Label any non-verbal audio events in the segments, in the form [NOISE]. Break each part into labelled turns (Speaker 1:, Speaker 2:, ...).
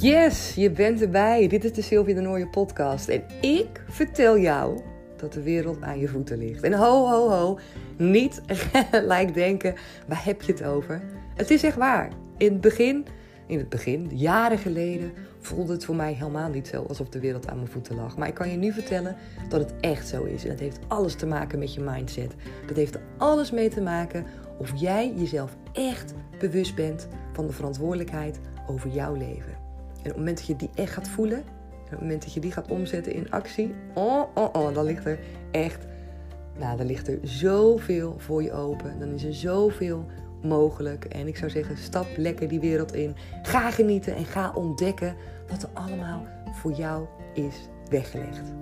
Speaker 1: Yes, je bent erbij. Dit is de Sylvia de Nooie podcast. En ik vertel jou dat de wereld aan je voeten ligt. En ho, ho, ho, niet [LAUGHS] gelijk denken, waar heb je het over? Het is echt waar. In het begin, in het begin, jaren geleden, voelde het voor mij helemaal niet zo alsof de wereld aan mijn voeten lag. Maar ik kan je nu vertellen dat het echt zo is. En het heeft alles te maken met je mindset. Dat heeft alles mee te maken of jij jezelf echt bewust bent van de verantwoordelijkheid over jouw leven. En op het moment dat je die echt gaat voelen, en op het moment dat je die gaat omzetten in actie, oh, oh, oh, dan ligt er echt, nou, dan ligt er zoveel voor je open. Dan is er zoveel mogelijk. En ik zou zeggen, stap lekker die wereld in. Ga genieten en ga ontdekken wat er allemaal voor jou is weggelegd.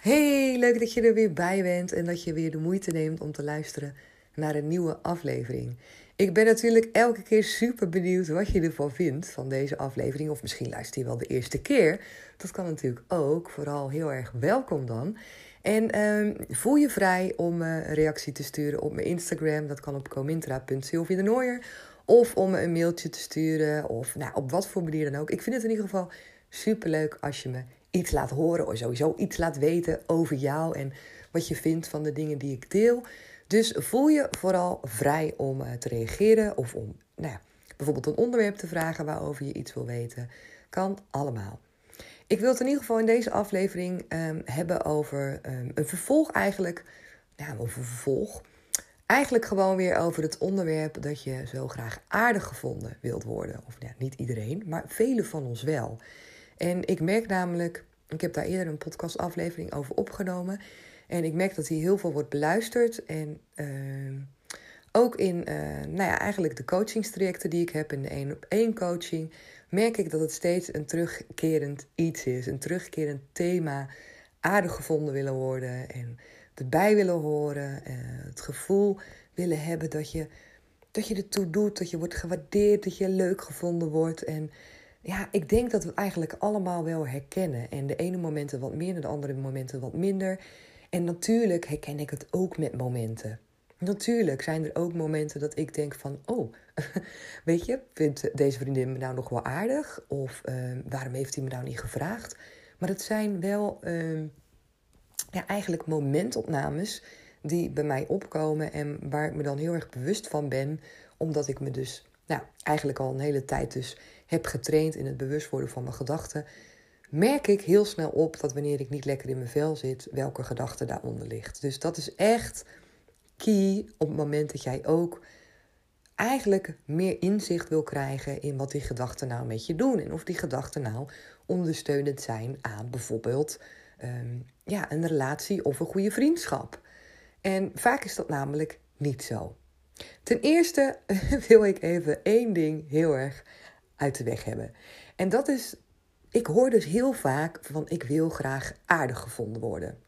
Speaker 1: Hey, leuk dat je er weer bij bent en dat je weer de moeite neemt om te luisteren naar een nieuwe aflevering. Ik ben natuurlijk elke keer super benieuwd wat je ervan vindt van deze aflevering. Of misschien luister je wel de eerste keer. Dat kan natuurlijk ook. Vooral heel erg welkom dan. En ehm, voel je vrij om uh, een reactie te sturen op mijn Instagram. Dat kan op comintra.sylviedenoier. Of om me een mailtje te sturen. Of nou, op wat voor manier dan ook. Ik vind het in ieder geval super leuk als je me iets laat horen. Of sowieso iets laat weten over jou. En wat je vindt van de dingen die ik deel. Dus voel je vooral vrij om uh, te reageren. Of om nou ja, bijvoorbeeld een onderwerp te vragen waarover je iets wil weten. Kan allemaal. Ik wil het in ieder geval in deze aflevering um, hebben over um, een vervolg eigenlijk. Ja, over een vervolg. Eigenlijk gewoon weer over het onderwerp dat je zo graag aardig gevonden wilt worden. Of ja, niet iedereen, maar velen van ons wel. En ik merk namelijk, ik heb daar eerder een podcastaflevering over opgenomen. En ik merk dat die heel veel wordt beluisterd. En uh, ook in, uh, nou ja, eigenlijk de coachingstrajecten die ik heb in de één op één coaching, merk ik dat het steeds een terugkerend iets is. Een terugkerend thema. Aardig gevonden willen worden en erbij willen horen. Uh, het gevoel willen hebben dat je, dat je ertoe doet, dat je wordt gewaardeerd, dat je leuk gevonden wordt. En ja, ik denk dat we het eigenlijk allemaal wel herkennen. En de ene momenten wat meer en de andere momenten wat minder. En natuurlijk herken ik het ook met momenten. Natuurlijk zijn er ook momenten dat ik denk van, oh, [LAUGHS] weet je, vindt deze vriendin me nou nog wel aardig? Of uh, waarom heeft hij me nou niet gevraagd? Maar het zijn wel uh, ja, eigenlijk momentopnames die bij mij opkomen en waar ik me dan heel erg bewust van ben, omdat ik me dus nou, eigenlijk al een hele tijd dus heb getraind in het bewust worden van mijn gedachten merk ik heel snel op dat wanneer ik niet lekker in mijn vel zit, welke gedachte daaronder ligt. Dus dat is echt key op het moment dat jij ook eigenlijk meer inzicht wil krijgen in wat die gedachten nou met je doen. En of die gedachten nou ondersteunend zijn aan bijvoorbeeld um, ja, een relatie of een goede vriendschap. En vaak is dat namelijk niet zo. Ten eerste [LAUGHS] wil ik even één ding heel erg uit de weg hebben. En dat is ik hoor dus heel vaak van ik wil graag aardig gevonden worden.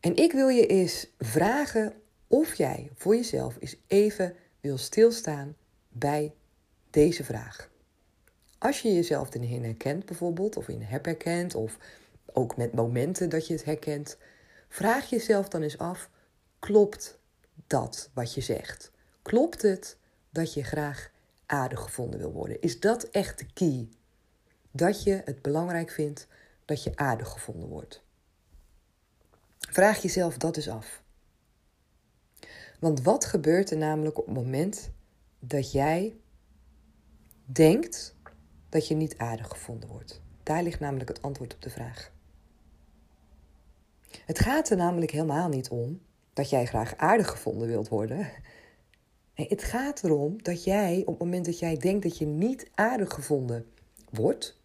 Speaker 1: En ik wil je eens vragen of jij voor jezelf eens even wil stilstaan bij deze vraag. Als je jezelf erin herkent bijvoorbeeld, of in heb herkent, of ook met momenten dat je het herkent, vraag jezelf dan eens af, klopt dat wat je zegt? Klopt het dat je graag aardig gevonden wil worden? Is dat echt de key? Dat je het belangrijk vindt dat je aardig gevonden wordt. Vraag jezelf dat eens af. Want wat gebeurt er namelijk op het moment dat jij denkt dat je niet aardig gevonden wordt? Daar ligt namelijk het antwoord op de vraag. Het gaat er namelijk helemaal niet om dat jij graag aardig gevonden wilt worden. Nee, het gaat erom dat jij op het moment dat jij denkt dat je niet aardig gevonden wordt,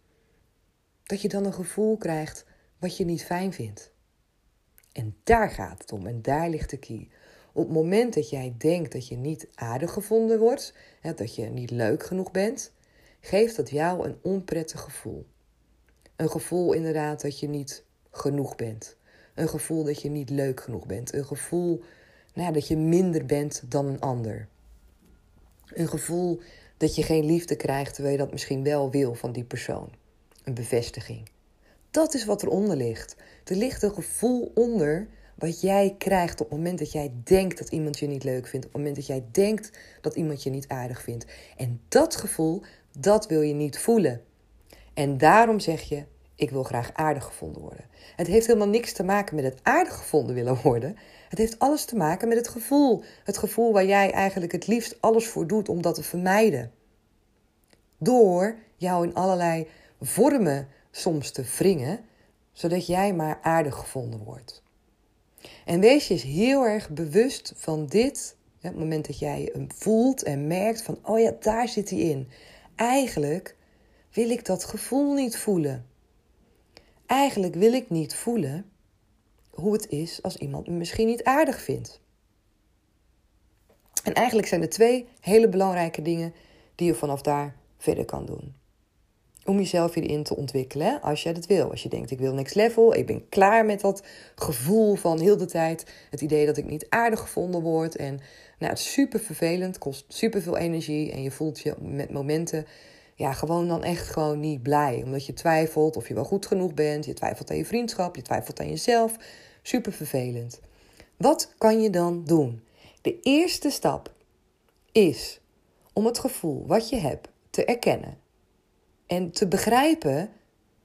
Speaker 1: dat je dan een gevoel krijgt wat je niet fijn vindt. En daar gaat het om en daar ligt de key. Op het moment dat jij denkt dat je niet aardig gevonden wordt, dat je niet leuk genoeg bent, geeft dat jou een onprettig gevoel. Een gevoel inderdaad dat je niet genoeg bent. Een gevoel dat je niet leuk genoeg bent. Een gevoel nou, dat je minder bent dan een ander. Een gevoel dat je geen liefde krijgt terwijl je dat misschien wel wil van die persoon een bevestiging. Dat is wat eronder ligt. Er ligt een gevoel onder wat jij krijgt op het moment dat jij denkt dat iemand je niet leuk vindt. Op het moment dat jij denkt dat iemand je niet aardig vindt. En dat gevoel, dat wil je niet voelen. En daarom zeg je, ik wil graag aardig gevonden worden. Het heeft helemaal niks te maken met het aardig gevonden willen worden. Het heeft alles te maken met het gevoel. Het gevoel waar jij eigenlijk het liefst alles voor doet om dat te vermijden. Door jou in allerlei vormen soms te wringen, zodat jij maar aardig gevonden wordt. En wees je eens heel erg bewust van dit. Het moment dat jij hem voelt en merkt van, oh ja, daar zit hij in. Eigenlijk wil ik dat gevoel niet voelen. Eigenlijk wil ik niet voelen hoe het is als iemand me misschien niet aardig vindt. En eigenlijk zijn er twee hele belangrijke dingen die je vanaf daar verder kan doen. Om jezelf hierin te ontwikkelen, als jij dat wil. Als je denkt, ik wil next level, ik ben klaar met dat gevoel van heel de tijd. Het idee dat ik niet aardig gevonden word. En nou, het is super vervelend, kost super veel energie. En je voelt je met momenten ja, gewoon dan echt gewoon niet blij. Omdat je twijfelt of je wel goed genoeg bent. Je twijfelt aan je vriendschap, je twijfelt aan jezelf. Super vervelend. Wat kan je dan doen? De eerste stap is om het gevoel wat je hebt te erkennen. En te begrijpen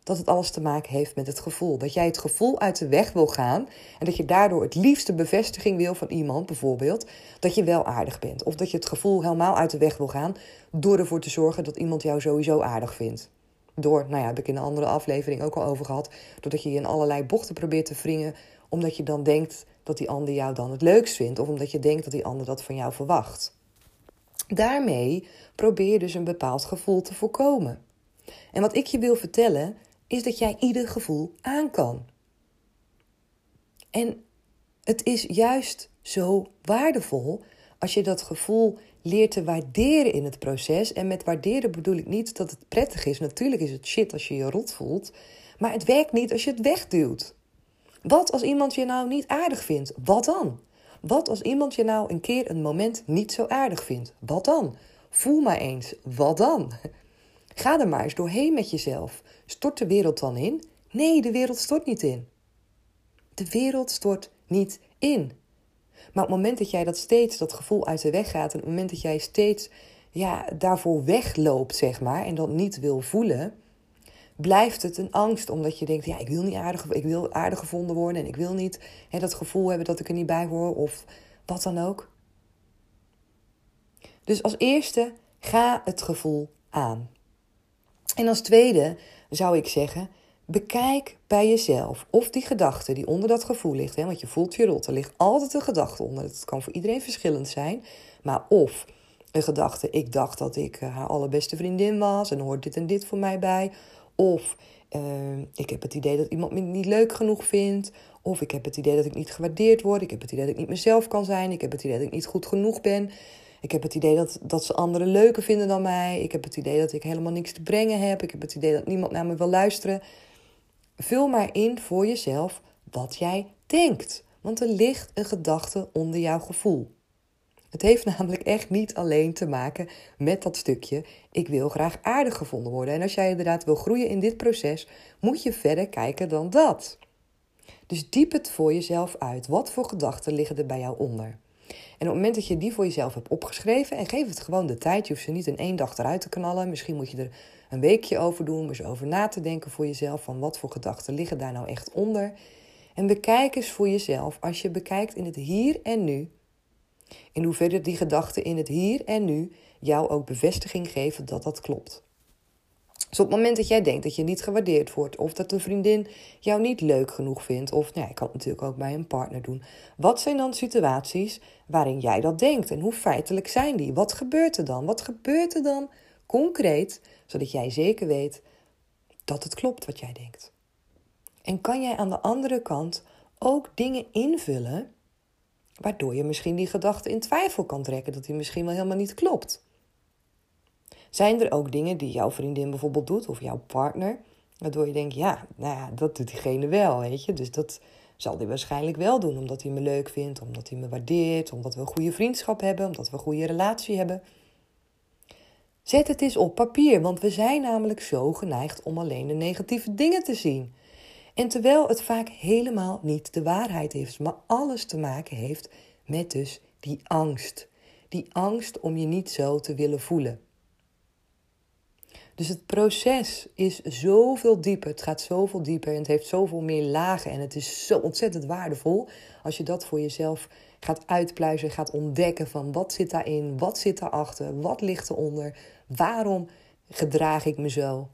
Speaker 1: dat het alles te maken heeft met het gevoel. Dat jij het gevoel uit de weg wil gaan en dat je daardoor het liefste bevestiging wil van iemand, bijvoorbeeld, dat je wel aardig bent. Of dat je het gevoel helemaal uit de weg wil gaan door ervoor te zorgen dat iemand jou sowieso aardig vindt. Door, nou ja, heb ik in een andere aflevering ook al over gehad, doordat je je in allerlei bochten probeert te wringen, omdat je dan denkt dat die ander jou dan het leukst vindt, of omdat je denkt dat die ander dat van jou verwacht. Daarmee probeer je dus een bepaald gevoel te voorkomen. En wat ik je wil vertellen, is dat jij ieder gevoel aan kan. En het is juist zo waardevol als je dat gevoel leert te waarderen in het proces. En met waarderen bedoel ik niet dat het prettig is. Natuurlijk is het shit als je je rot voelt. Maar het werkt niet als je het wegduwt. Wat als iemand je nou niet aardig vindt? Wat dan? Wat als iemand je nou een keer een moment niet zo aardig vindt? Wat dan? Voel maar eens. Wat dan? Ga er maar eens doorheen met jezelf. Stort de wereld dan in? Nee, de wereld stort niet in. De wereld stort niet in. Maar op het moment dat jij dat steeds, dat gevoel uit de weg gaat, en op het moment dat jij steeds ja, daarvoor wegloopt, zeg maar, en dat niet wil voelen, blijft het een angst. Omdat je denkt, ja, ik wil niet aardig, ik wil aardig gevonden worden en ik wil niet hè, dat gevoel hebben dat ik er niet bij hoor of wat dan ook. Dus als eerste, ga het gevoel aan. En als tweede zou ik zeggen, bekijk bij jezelf of die gedachte die onder dat gevoel ligt, hè, want je voelt je rot, er ligt altijd een gedachte onder. Het kan voor iedereen verschillend zijn, maar of een gedachte, ik dacht dat ik eh, haar allerbeste vriendin was en hoort dit en dit voor mij bij. Of uh, ik heb het idee dat iemand me niet leuk genoeg vindt. Of ik heb het idee dat ik niet gewaardeerd word. Ik heb het idee dat ik niet mezelf kan zijn. Ik heb het idee dat ik niet goed genoeg ben. Ik heb het idee dat, dat ze anderen leuker vinden dan mij. Ik heb het idee dat ik helemaal niks te brengen heb. Ik heb het idee dat niemand naar me wil luisteren. Vul maar in voor jezelf wat jij denkt. Want er ligt een gedachte onder jouw gevoel. Het heeft [LAUGHS] namelijk echt niet alleen te maken met dat stukje. Ik wil graag aardig gevonden worden. En als jij inderdaad wil groeien in dit proces, moet je verder kijken dan dat. Dus diep het voor jezelf uit. Wat voor gedachten liggen er bij jou onder? En op het moment dat je die voor jezelf hebt opgeschreven, en geef het gewoon de tijd, je hoeft ze niet in één dag eruit te knallen. Misschien moet je er een weekje over doen, om eens over na te denken voor jezelf, van wat voor gedachten liggen daar nou echt onder. En bekijk eens voor jezelf, als je bekijkt in het hier en nu, in hoeverre die gedachten in het hier en nu jou ook bevestiging geven dat dat klopt. Dus op het moment dat jij denkt dat je niet gewaardeerd wordt, of dat een vriendin jou niet leuk genoeg vindt, of nou, ik kan het natuurlijk ook bij een partner doen. Wat zijn dan situaties waarin jij dat denkt en hoe feitelijk zijn die? Wat gebeurt er dan? Wat gebeurt er dan concreet, zodat jij zeker weet dat het klopt wat jij denkt? En kan jij aan de andere kant ook dingen invullen waardoor je misschien die gedachte in twijfel kan trekken dat die misschien wel helemaal niet klopt? Zijn er ook dingen die jouw vriendin bijvoorbeeld doet of jouw partner, waardoor je denkt, ja, nou ja, dat doet diegene wel, weet je. Dus dat zal hij waarschijnlijk wel doen, omdat hij me leuk vindt, omdat hij me waardeert, omdat we een goede vriendschap hebben, omdat we een goede relatie hebben. Zet het eens op papier, want we zijn namelijk zo geneigd om alleen de negatieve dingen te zien. En terwijl het vaak helemaal niet de waarheid is, maar alles te maken heeft met dus die angst. Die angst om je niet zo te willen voelen. Dus het proces is zoveel dieper. Het gaat zoveel dieper en het heeft zoveel meer lagen. En het is zo ontzettend waardevol als je dat voor jezelf gaat uitpluizen, gaat ontdekken van wat zit daarin, wat zit daarachter, wat ligt eronder, waarom gedraag ik me zo.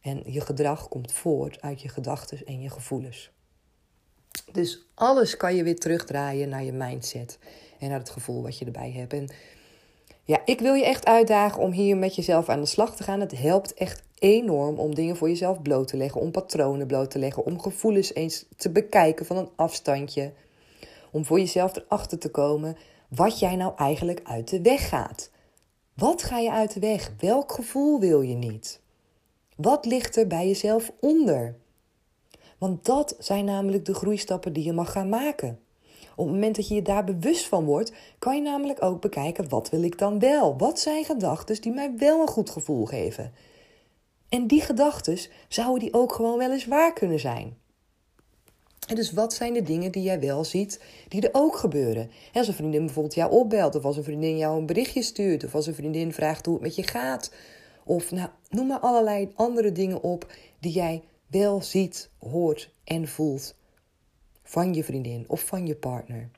Speaker 1: En je gedrag komt voort uit je gedachten en je gevoelens. Dus alles kan je weer terugdraaien naar je mindset en naar het gevoel wat je erbij hebt. En ja, ik wil je echt uitdagen om hier met jezelf aan de slag te gaan. Het helpt echt enorm om dingen voor jezelf bloot te leggen, om patronen bloot te leggen, om gevoelens eens te bekijken van een afstandje. Om voor jezelf erachter te komen wat jij nou eigenlijk uit de weg gaat. Wat ga je uit de weg? Welk gevoel wil je niet? Wat ligt er bij jezelf onder? Want dat zijn namelijk de groeistappen die je mag gaan maken. Op het moment dat je je daar bewust van wordt, kan je namelijk ook bekijken: wat wil ik dan wel? Wat zijn gedachten die mij wel een goed gevoel geven? En die gedachten zouden die ook gewoon wel eens waar kunnen zijn. En dus wat zijn de dingen die jij wel ziet, die er ook gebeuren? als een vriendin bijvoorbeeld jou opbelt, of als een vriendin jou een berichtje stuurt, of als een vriendin vraagt hoe het met je gaat. Of nou, noem maar allerlei andere dingen op die jij wel ziet, hoort en voelt van je vriendin of van je partner.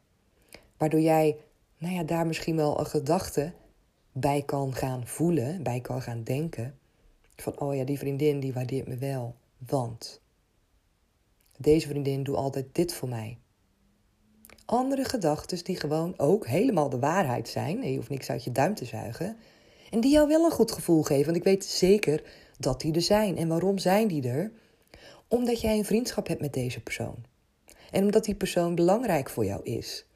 Speaker 1: Waardoor jij nou ja, daar misschien wel een gedachte bij kan gaan voelen, bij kan gaan denken. Van, oh ja, die vriendin die waardeert me wel, want deze vriendin doet altijd dit voor mij. Andere gedachten die gewoon ook helemaal de waarheid zijn. Je hoeft niks uit je duim te zuigen. En die jou wel een goed gevoel geven. Want ik weet zeker dat die er zijn. En waarom zijn die er? Omdat jij een vriendschap hebt met deze persoon. En omdat die persoon belangrijk voor jou is.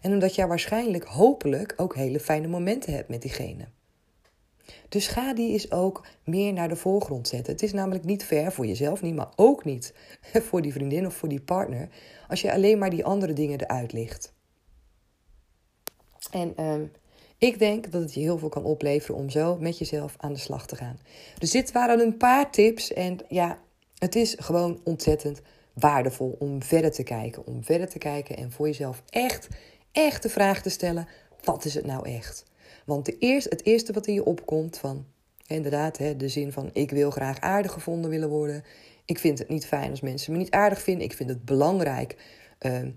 Speaker 1: En omdat jij waarschijnlijk, hopelijk, ook hele fijne momenten hebt met diegene. Dus ga die is ook meer naar de voorgrond zetten. Het is namelijk niet ver voor jezelf niet, maar ook niet [LAUGHS] voor die vriendin of voor die partner. Als je alleen maar die andere dingen eruit ligt. En ehm, ik denk dat het je heel veel kan opleveren om zo met jezelf aan de slag te gaan. Dus dit waren een paar tips. En ja, het is gewoon ontzettend waardevol om verder te kijken. Om verder te kijken en voor jezelf echt, echt de vraag te stellen: wat is het nou echt? Want de eerste, het eerste wat in je opkomt van, inderdaad, hè, de zin van ik wil graag aardig gevonden willen worden. Ik vind het niet fijn als mensen me niet aardig vinden. Ik vind het belangrijk, uh, nou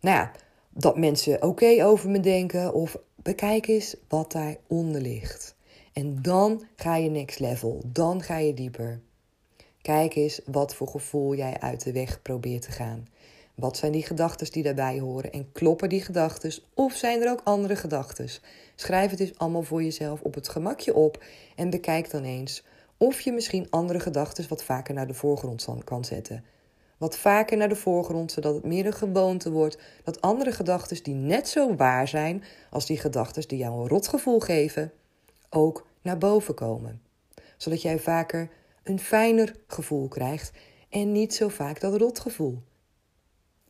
Speaker 1: ja, dat mensen oké over me denken. Of bekijk eens wat daaronder ligt. En dan ga je next level. Dan ga je dieper. Kijk eens wat voor gevoel jij uit de weg probeert te gaan. Wat zijn die gedachten die daarbij horen? En kloppen die gedachten? Of zijn er ook andere gedachten? Schrijf het dus allemaal voor jezelf op het gemakje op en bekijk dan eens of je misschien andere gedachten wat vaker naar de voorgrond kan zetten. Wat vaker naar de voorgrond, zodat het meer een gewoonte wordt dat andere gedachten die net zo waar zijn als die gedachten die jou een rotgevoel geven, ook naar boven komen. Zodat jij vaker een fijner gevoel krijgt en niet zo vaak dat rotgevoel.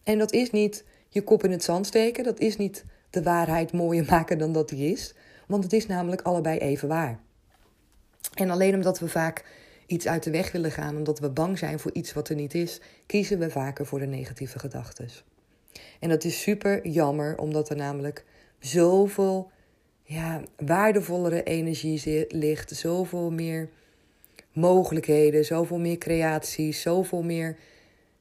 Speaker 1: En dat is niet je kop in het zand steken, dat is niet de waarheid mooier [LAUGHS] maken dan dat die is, want het is namelijk allebei even waar. En alleen omdat we vaak iets uit de weg willen gaan, omdat we bang zijn voor iets wat er niet is, kiezen we vaker voor de negatieve gedachten. En dat is super jammer, omdat er namelijk zoveel ja, waardevollere energie ligt, zoveel meer mogelijkheden, zoveel meer creatie, zoveel meer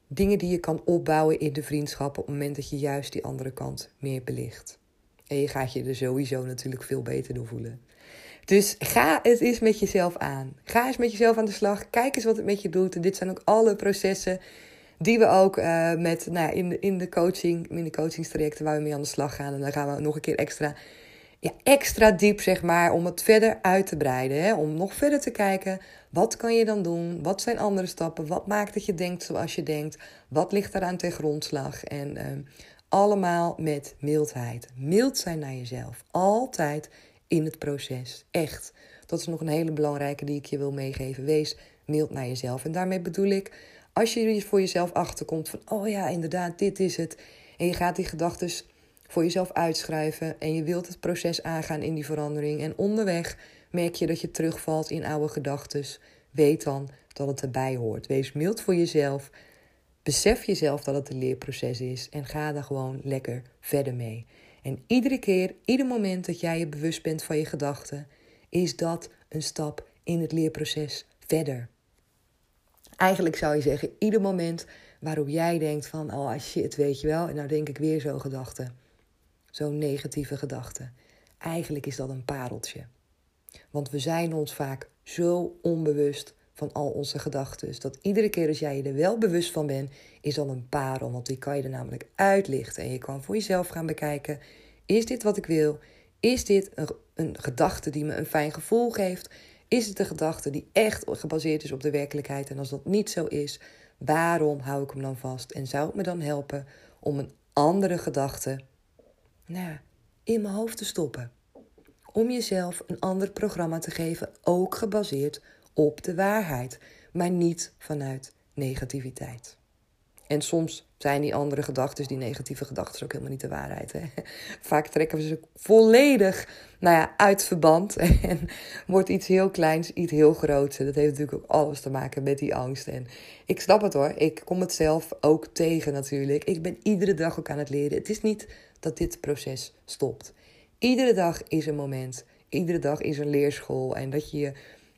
Speaker 1: dingen die je kan opbouwen in de vriendschap op het moment dat je juist die andere kant meer belicht. En je gaat je er sowieso natuurlijk veel beter door voelen. Dus ga het eens met jezelf aan. Ga eens met jezelf aan de slag. Kijk eens wat het met je doet. En dit zijn ook alle processen die we ook uh, met, nou ja, in, de, in de coaching, in de coachingstrajecten waar we mee aan de slag gaan. En dan gaan we nog een keer extra, ja, extra diep, zeg maar, om het verder uit te breiden. Hè? Om nog verder te kijken, wat kan je dan doen? Wat zijn andere stappen? Wat maakt dat je denkt zoals je denkt? Wat ligt eraan ten grondslag? En uh, allemaal met mildheid. Mild zijn naar jezelf. Altijd in het proces. Echt. Dat is nog een hele belangrijke die ik je wil meegeven. Wees mild naar jezelf. En daarmee bedoel ik, als je voor jezelf achterkomt van, oh ja, inderdaad, dit is het. En je gaat die gedachten voor jezelf uitschrijven en je wilt het proces aangaan in die verandering. En onderweg merk je dat je terugvalt in oude gedachten. Weet dan dat het erbij hoort. Wees mild voor jezelf. Besef jezelf dat het een leerproces is en ga daar gewoon lekker verder mee. En iedere keer, ieder moment dat jij je bewust bent van je gedachten, is dat een stap in het leerproces verder. Eigenlijk zou je zeggen, ieder moment waarop jij denkt van, oh shit, weet je wel, en nou denk ik weer zo'n gedachte. Zo'n negatieve gedachte. Eigenlijk is dat een pareltje. Want we zijn ons vaak zo onbewust van al onze gedachten. Dat iedere keer als jij je er wel bewust van bent, is dat een parel. Want die kan je er namelijk uitlichten. En je kan voor jezelf gaan bekijken: is dit wat ik wil? Is dit een, een gedachte die me een fijn gevoel geeft? Is het een gedachte die echt gebaseerd is op de werkelijkheid? En als dat niet zo is, waarom hou ik hem dan vast? En zou het me dan helpen om een andere gedachte nou, in mijn hoofd te stoppen? Om jezelf een ander programma te geven, ook gebaseerd op de waarheid, maar niet vanuit negativiteit. En soms zijn die andere gedachten, die negatieve gedachten, ook helemaal niet de waarheid. Hè? [LAUGHS] Vaak trekken we ze volledig nou ja, uit verband [LAUGHS] en wordt iets heel kleins, iets heel groots. En dat heeft natuurlijk ook alles te maken met die angst. En ik snap het hoor, ik kom het zelf ook tegen natuurlijk. Ik ben iedere dag ook aan het leren. Het is niet dat dit proces stopt. Iedere dag is een moment, iedere dag is een leerschool en dat je je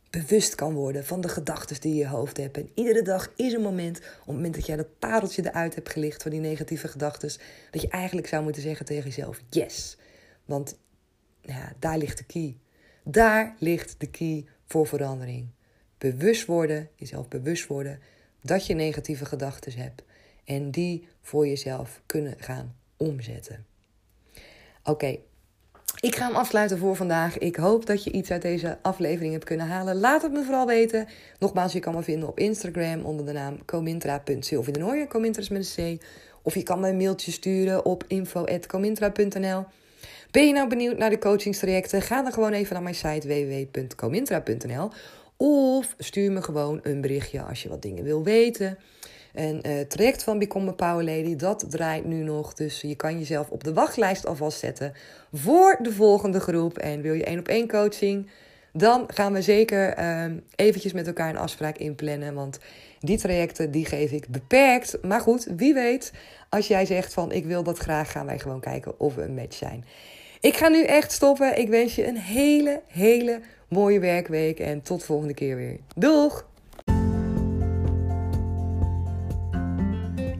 Speaker 1: bewust kan worden van de gedachten die je hoofd hebt. En iedere dag is een moment, op het moment dat jij dat pareltje eruit hebt gelicht van die negatieve gedachten, dat je eigenlijk zou moeten zeggen tegen jezelf: yes. Want ja, daar ligt de key. Daar ligt de key voor verandering. Bewust worden, jezelf bewust worden dat je negatieve gedachten hebt. En die voor jezelf kunnen gaan omzetten. Oké, ik ga hem afsluiten voor vandaag. Ik hoop dat je iets uit deze aflevering hebt kunnen halen. Laat het me vooral weten. Nogmaals, je kan me vinden op Instagram onder de naam comintra.sylvianoye. Comintra is met een C. Of je kan me een mailtje sturen op info.comintra.nl. Ben je nou benieuwd naar de coachingstrajecten? Ga dan gewoon even naar mijn site www.comintra.nl. Of stuur me gewoon een berichtje als je wat dingen wil weten. En het traject van Become Power Lady, dat draait nu nog. Dus je kan jezelf op de wachtlijst alvast zetten voor de volgende groep. En wil je één op één coaching, dan gaan we zeker uh, eventjes met elkaar een afspraak inplannen. Want die trajecten, die geef ik beperkt. Maar goed, wie weet, als jij zegt van ik wil dat graag, gaan wij gewoon kijken of we een match zijn. Ik ga nu echt stoppen. Ik wens je een hele, hele mooie werkweek. En tot de volgende keer weer. Doeg!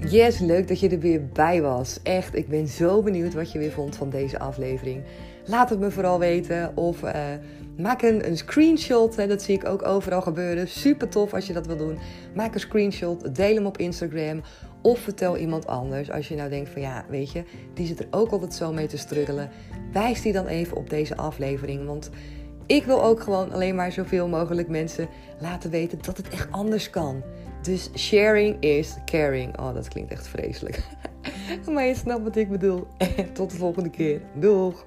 Speaker 1: Yes, leuk dat je er weer bij was. Echt, ik ben zo benieuwd wat je weer vond van deze aflevering. Laat het me vooral weten of uh, maak een, een screenshot. Hè, dat zie ik ook overal gebeuren. Super tof als je dat wil doen. Maak een screenshot, deel hem op Instagram of vertel iemand anders. Als je nou denkt van ja, weet je, die zit er ook altijd zo mee te struggelen. Wijs die dan even op deze aflevering. Want ik wil ook gewoon alleen maar zoveel mogelijk mensen laten weten dat het echt anders kan. Dus sharing is caring. Oh, dat klinkt echt vreselijk. [LAUGHS] maar je snapt wat ik bedoel. Tot de volgende keer. Doeg!